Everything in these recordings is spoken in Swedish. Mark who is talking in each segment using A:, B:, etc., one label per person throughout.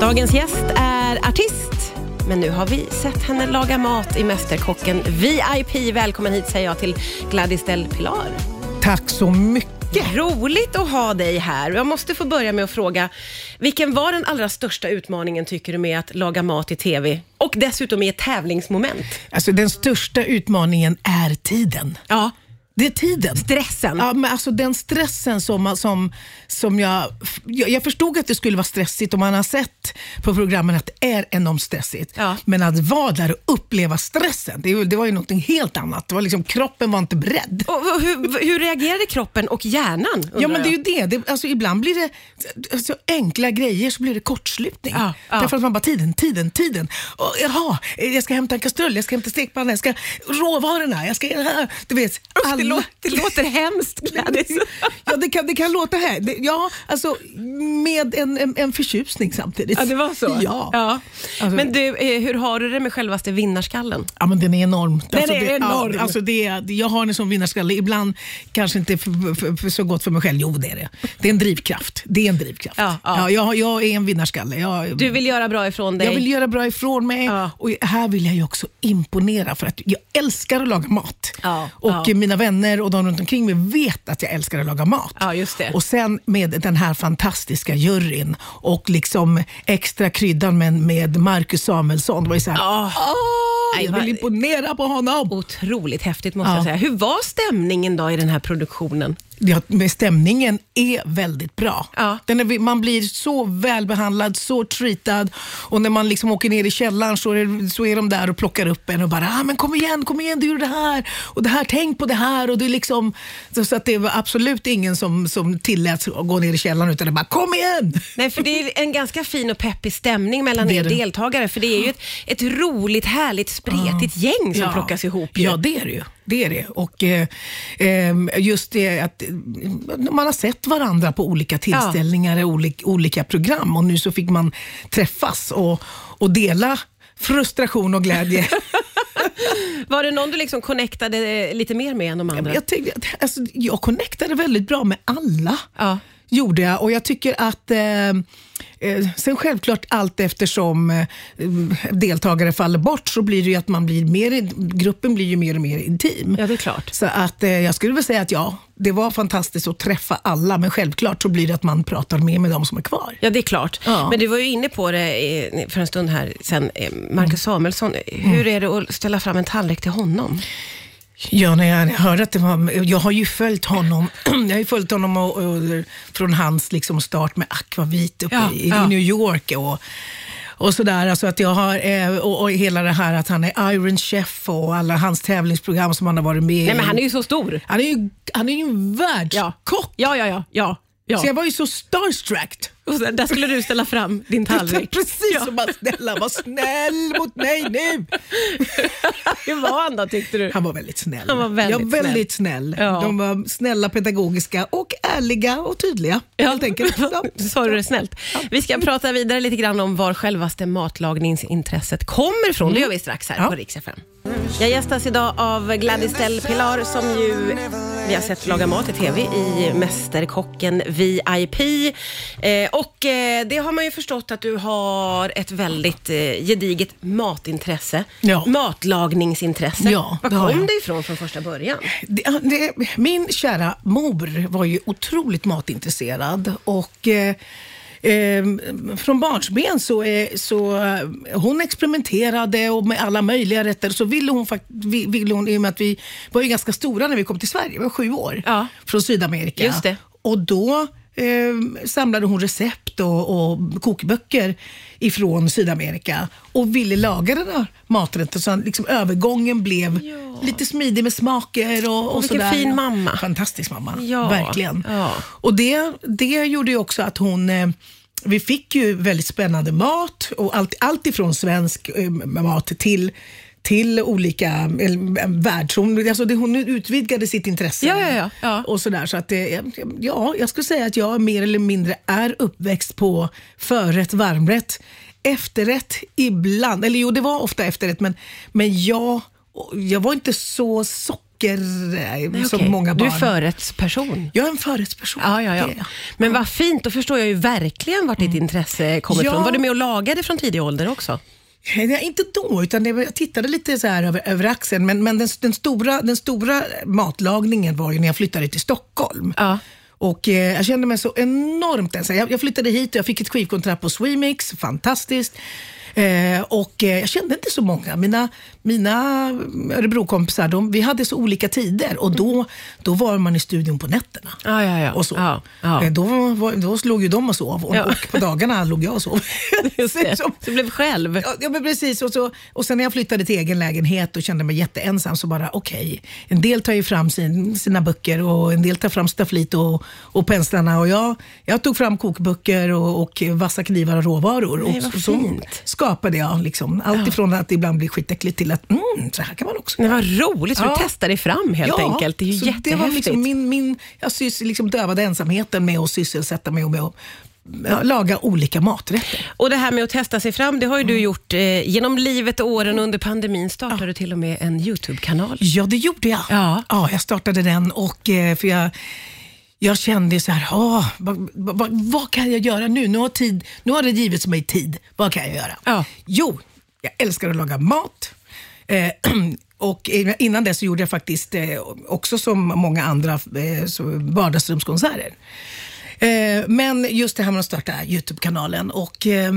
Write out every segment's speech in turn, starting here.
A: Dagens gäst är artist, men nu har vi sett henne laga mat i Mästerkocken VIP. Välkommen hit säger jag till Gladys Del Pilar.
B: Tack så mycket.
A: Roligt att ha dig här. Jag måste få börja med att fråga, vilken var den allra största utmaningen tycker du med att laga mat i TV? Och dessutom i ett tävlingsmoment.
B: Alltså, den största utmaningen är tiden.
A: Ja,
B: Det är tiden.
A: stressen.
B: Ja, men alltså den stressen som, som, som jag, jag... Jag förstod att det skulle vara stressigt och man har sett på programmen att det är enormt stressigt.
A: Ja.
B: Men att vara där och uppleva stressen, det, det var ju något helt annat. Det var liksom, kroppen var inte beredd.
A: Och, och hur, hur reagerade kroppen och hjärnan?
B: Ja men det är ju det. det alltså, ibland blir det så enkla grejer så blir det kortslutning.
A: Ja, ja.
B: Därför att man bara tiden, tiden, tiden. Och, jaha, jag ska hämta en kastrull, jag ska hämta stekpanna, jag ska råvarorna, jag ska... Du vet,
A: Usch, det, lå- det låter hemskt Gladys.
B: Ja, det kan, låta här. Det, ja, alltså med en, en, en förtjusning samtidigt.
A: Ja, det var så?
B: Ja.
A: ja.
B: Alltså-
A: Men du, eh, hur har du det med självaste vinnarskallen?
B: Ja, men den är enorm.
A: Den är
B: det,
A: enorm.
B: Ja, alltså det, jag har den som vinnarskalle. Ibland kanske inte för, för, för så gott för mig själv. Jo, det är det. Det är en drivkraft. Det är en drivkraft.
A: Ja, ja.
B: jag, jag är en vinnarskalle. Jag,
A: Du vill göra bra ifrån dig.
B: jag vill göra bra ifrån mig
A: Ja.
B: och här vill jag ju också imponera för att jag älskar att laga mat.
A: Ja,
B: och
A: ja.
B: mina vänner och de runt omkring mig vet att jag älskar att laga mat.
A: Just det.
B: Och sen med den här fantastiska juryn och liksom extra kryddan med, med Marcus Samuelsson. Det var ju så här,
A: Ja.
B: "Åh,
A: Nej,
B: jag vill imponera på honom.
A: Otroligt häftigt måste
B: Ja.
A: jag säga. Hur var stämningen då i den här produktionen?
B: Ja, men stämningen är väldigt bra.
A: Ja.
B: Är, man blir så välbehandlad, så treatad och när man liksom åker ner i källaren så är, så är de där och plockar upp en och bara ah, men kom igen, kom igen, du gjorde det här och det här, tänk på det här. Och det är liksom, så, att det var absolut ingen som, som tilläts gå ner i källaren utan det bara kom igen.
A: Nej, för det är en ganska fin och peppig stämning mellan
B: Det
A: er
B: det.
A: deltagare. För det är ju ett, ett roligt, härligt, spretigt gäng som plockas ihop. ju.
B: Ja, det är det ju. Det är det. Och eh, ehm, just det att eh, man har sett varandra på olika tillställningar i olika, olika program och nu så fick man träffas och, och dela frustration och glädje.
A: Var det någon du liksom connectade eh, lite mer med än de andra?
B: jag, tänkte, alltså, jag connectade väldigt bra med alla.
A: Ja.
B: Gjorde jag och jag tycker att eh, eh, Sen självklart allt eftersom eh, deltagare faller bort så blir det ju att man blir mer, gruppen blir ju mer och mer intim.
A: Ja, det är klart.
B: Så att eh, jag skulle väl säga att ja, det var fantastiskt att träffa alla men självklart så blir det att man pratar mer med de som är kvar.
A: Ja, det är klart.
B: Ja.
A: Men du var ju inne på det eh, för en stund här sen. eh, Marcus Samuelsson,
B: Mm.
A: hur är det att ställa fram en tallrik till honom?
B: Ja, när jag hörde att det var, jag har ju följt honom, jag har ju följt honom och, och, från hans liksom start med Aquavit uppe
A: Ja,
B: i,
A: ja.
B: i New York. Och, och sådär, alltså att jag har, eh, och, och hela det här att han är Iron Chef och alla hans tävlingsprogram som han har varit med i.
A: Nej, men han är ju så stor.
B: han är ju, han är ju en världskock.
A: Ja, ja, ja. ja, ja.
B: Så jag var ju så starstruck.
A: Och så, där skulle du ställa fram din tallrik.
B: Precis, och bara snälla var snäll mot mig nu.
A: Hur var han då tyckte du?
B: Han var väldigt snäll.
A: Han var väldigt
B: ja, väldigt snäll.
A: Ja.
B: De var snälla, pedagogiska och ärliga och tydliga. Helt enkelt. Ja.
A: Sa du det snällt. Vi ska prata vidare lite grann om var självaste matlagningsintresset kommer ifrån. Det gör vi strax här
B: Mm. Ja.
A: på Rix FM. Jag gästas idag av Gladys Del Pilar som ju vi har sett laga mat i TV i Mästerkocken VIP. Eh, och eh, det har man ju förstått att du har ett väldigt eh, gediget matintresse.
B: Ja.
A: Matlagningsintresse.
B: Ja,
A: Var kom det ifrån från första början?
B: Det, det, min kära mor var ju otroligt matintresserad och eh, Eh, från barnsben så, eh, så eh, hon experimenterade och med alla möjliga rätter. Så ville hon, vi- ville hon, i och med att vi var ju ganska stora när vi kom till Sverige, vi var sju år,
A: Ja.
B: från Sydamerika.
A: Just det.
B: Och då eh, samlade hon recept och, och kokböcker ifrån Sydamerika och ville laga den här maträtten så liksom övergången blev lite smidig med smaker och, och
A: vilken
B: sådär.
A: fin mamma.
B: Fantastisk mamma,
A: Ja,
B: verkligen.
A: ja.
B: Och det, det gjorde ju också att hon eh, vi fick ju väldigt spännande mat och allt, allt ifrån svensk eh, mat till till olika eh, världs... Hon, alltså det, hon utvidgade sitt intresse.
A: Ja, ja, ja, ja.
B: Och sådär, så att det, ja, jag skulle säga att jag mer eller mindre är uppväxt på förrätt, varmrätt, efterrätt ibland. Eller jo, det var ofta efterrätt, men, men jag, jag var inte så socker eh,
A: Nej,
B: som
A: okej.
B: många
A: Du
B: barn.
A: är förrättsperson.
B: Jag är en förrättsperson.
A: Ja, ja, ja. Men vad fint, då förstår jag ju verkligen vart ditt intresse kommer
B: Ja.
A: ifrån. Var du med och lagade från tidig ålder också?
B: Nej, inte då, utan det, jag tittade lite så här över, över axeln. Men, men den, den, stora, den stora matlagningen var ju när jag flyttade till Stockholm.
A: Ja.
B: Och eh, Jag kände mig så enormt ensam. Jag, jag flyttade hit och jag fick ett skivkontrakt på Swemix, fantastiskt. Eh, och eh, Jag kände inte så många. Mina, mina Örebrokompisar, de, vi hade så olika tider och då, då var man i studion på nätterna.
A: Ja, ja, ja.
B: Och så.
A: Ja.
B: Eh, Då, var, då låg ju de och sov och,
A: Ja.
B: och på dagarna låg jag och sov.
A: Det. Du blev själv.
B: Ja, Ja, men precis. Och, så, och sen när jag flyttade till egen lägenhet och kände mig jätteensam så bara okej, en del tar ju fram sin, sina böcker och en del tar fram stafflit och, och penslarna och jag, jag tog fram kokböcker och, och vassa knivar och råvaror.
A: Nej,
B: och
A: vad
B: så
A: fint.
B: Skapade jag liksom, allt ifrån att det ibland blir skitäckligt till att mm, så här kan man också
A: Det var roligt,
B: Ja.
A: du testade dig fram helt
B: Ja,
A: enkelt. Det är ju
B: så
A: jättehäftigt.
B: Det var liksom min, min, jag sys, liksom dövade ensamheten med att sysselsätta mig och med att ja, laga olika maträtter.
A: Och det här med att testa sig fram, det har ju
B: Mm.
A: du gjort eh, genom livet och åren under pandemin. Startade du till och med en YouTube-kanal.
B: Ja, det gjorde jag.
A: Ja.
B: Ja, jag startade den och eh, för jag, jag kände så här, ah, vad, vad, vad kan jag göra nu? Nu har, tid, nu har det givits mig tid. Vad kan jag göra?
A: Ja.
B: Jo, jag älskar att laga mat. Eh, och innan det så gjorde jag faktiskt eh, också som många andra eh, vardagsrumskonserter. Eh, men just det här med att starta Youtube-kanalen och eh,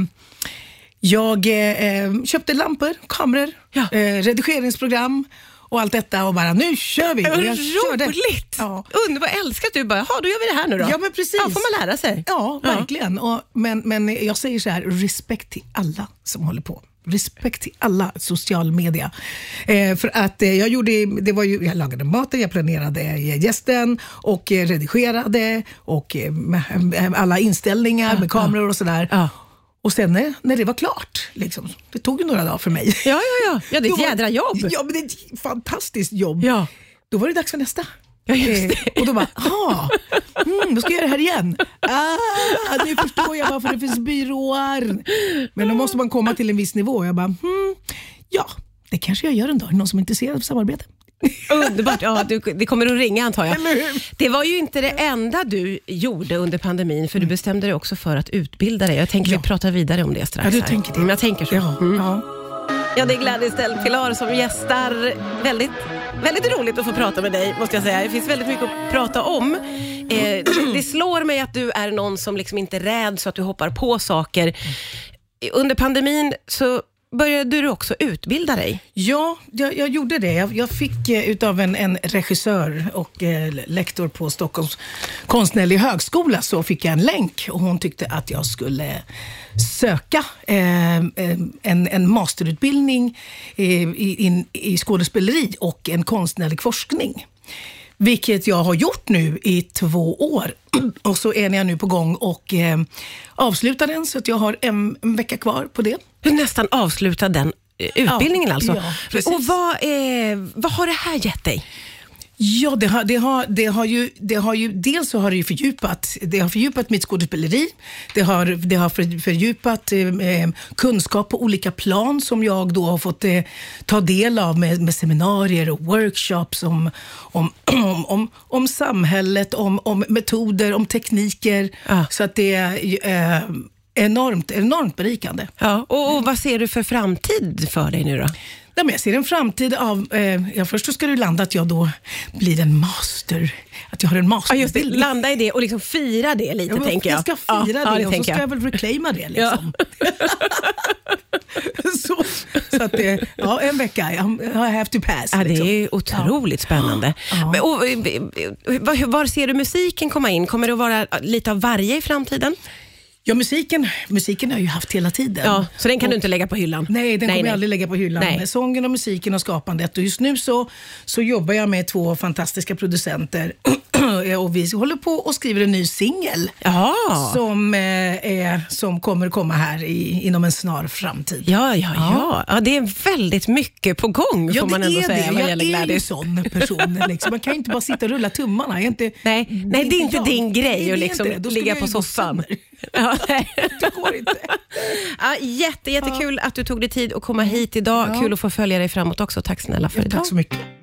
B: jag eh, köpte lampor, kameror,
A: Ja.
B: eh, redigeringsprogram och allt detta och bara nu kör vi. Och jag körde.
A: Roligt!
B: Ja.
A: Underbart, älskar att du bara, jaha då gör vi det här nu då.
B: Ja, men precis.
A: Ja, får man lära sig.
B: Ja, verkligen. Och, men, men jag säger så här, respekt till alla som håller på. Respekt till alla social media. Eh, för att eh, jag gjorde, det var ju, jag lagade maten, jag planerade eh, gästen och eh, redigerade och eh, alla inställningar med kameror och sådär.
A: Ja.
B: Och sen när, när det var klart, liksom, det tog ju några dagar för mig.
A: Ja, ja, ja. Ja, det är ett jädra jobb.
B: Ja, men det är ett fantastiskt jobb.
A: Ja.
B: Då var det dags för nästa.
A: Ja, just
B: Eh,
A: det.
B: och då bara, ah, mm, då ska jag göra det här igen. Ah, nu förstår jag varför det finns byråer. Men då måste man komma till en viss nivå. Jag bara, hmm, ja, det kanske jag gör en dag. Någon som är intresserad av samarbete?
A: Underbart. Ja, du, det kommer att ringa antar jag. Det var ju inte det enda du gjorde under pandemin, för du bestämde dig också för att utbilda dig. Jag tänker
B: Ja.
A: vi pratar vidare om det strax.
B: Ja, du
A: här.
B: tänker det.
A: Mm, Jag tänker så.
B: Ja,
A: Mm.
B: ja.
A: Ja, det är Gladys Del Pilar som gästar. Väldigt, väldigt roligt att få prata med dig, måste jag säga. Det finns väldigt mycket att prata om. Eh, det slår mig att du är någon som liksom inte räds så att du hoppar på saker. Under pandemin så började du också utbilda dig.
B: Ja, jag, jag gjorde det. Jag, jag fick eh, utav en, en regissör och eh, lektor på Stockholms konstnärliga högskola så fick jag en länk och hon tyckte att jag skulle söka eh, eh en, en masterutbildning eh, i, in, i skådespeleri och en konstnärlig forskning. Vilket jag har gjort nu i två år. Och så är jag nu på gång och eh, avslutar den så att jag har en, en vecka kvar på det.
A: Du nästan avslutat den eh, utbildningen
B: Ja,
A: alltså.
B: ja,
A: och vad, eh, vad har det här gett dig?
B: Ja, det har, det har, det har ju, det har ju, dels så har det ju fördjupat, det har fördjupat mitt skådespeleri. Det har, det har för- fördjupat eh, kunskap på olika plan som jag då har fått eh, ta del av med, med seminarier och workshops om, om, om, om, om samhället, om, om metoder, om tekniker.
A: Ja.
B: Så att det är eh, enormt, enormt berikande.
A: Ja. Och, och vad ser du för framtid för dig nu då?
B: Nej, men jag ser en framtid av, eh, ja, först så ska det ju landa att jag då blir en master, att jag har en
A: Ja, just det. Landa i det och liksom fira det lite,
B: Ja, men
A: tänker jag.
B: jag ska fira
A: ja,
B: det
A: ja,
B: och så ska jag väl reclaima det. Liksom. så, så att det, ja, en vecka, I have to pass.
A: Ja, det
B: liksom.
A: är otroligt spännande.
B: Ja.
A: Men, och, eh, eh, var, var ser du musiken komma in? Kommer det att vara lite av varje i framtiden?
B: Ja, musiken, musiken har jag ju haft hela tiden.
A: Ja, så den kan du
B: Och-
A: inte lägga på hyllan?
B: Nej, den kommer jag aldrig lägga på hyllan.
A: Nej.
B: Sången och musiken och skapandet. Och just nu så, så jobbar jag med två fantastiska producenter och vi håller på och skriver en ny singel.
A: Ja.
B: Som, eh, är, som kommer komma här i, inom en snar framtid.
A: Ja, ja, ja, ja. det är väldigt mycket på gång får man ändå säga vad
B: Jag
A: gäller
B: är ju
A: Gladys.
B: sån person. Liksom. Man kan ju inte bara sitta och rulla tummarna. Jag inte,
A: Nej, nej, det är inte
B: jag.
A: din grej
B: det
A: att liksom
B: det.
A: Ligga
B: jag
A: på soffan. Ja.
B: Det går inte.
A: Ja, jätte, jättekul att du tog dig tid att komma hit idag.
B: Ja.
A: Kul att få följa dig framåt också. Tack snälla för idag.
B: Tack så mycket.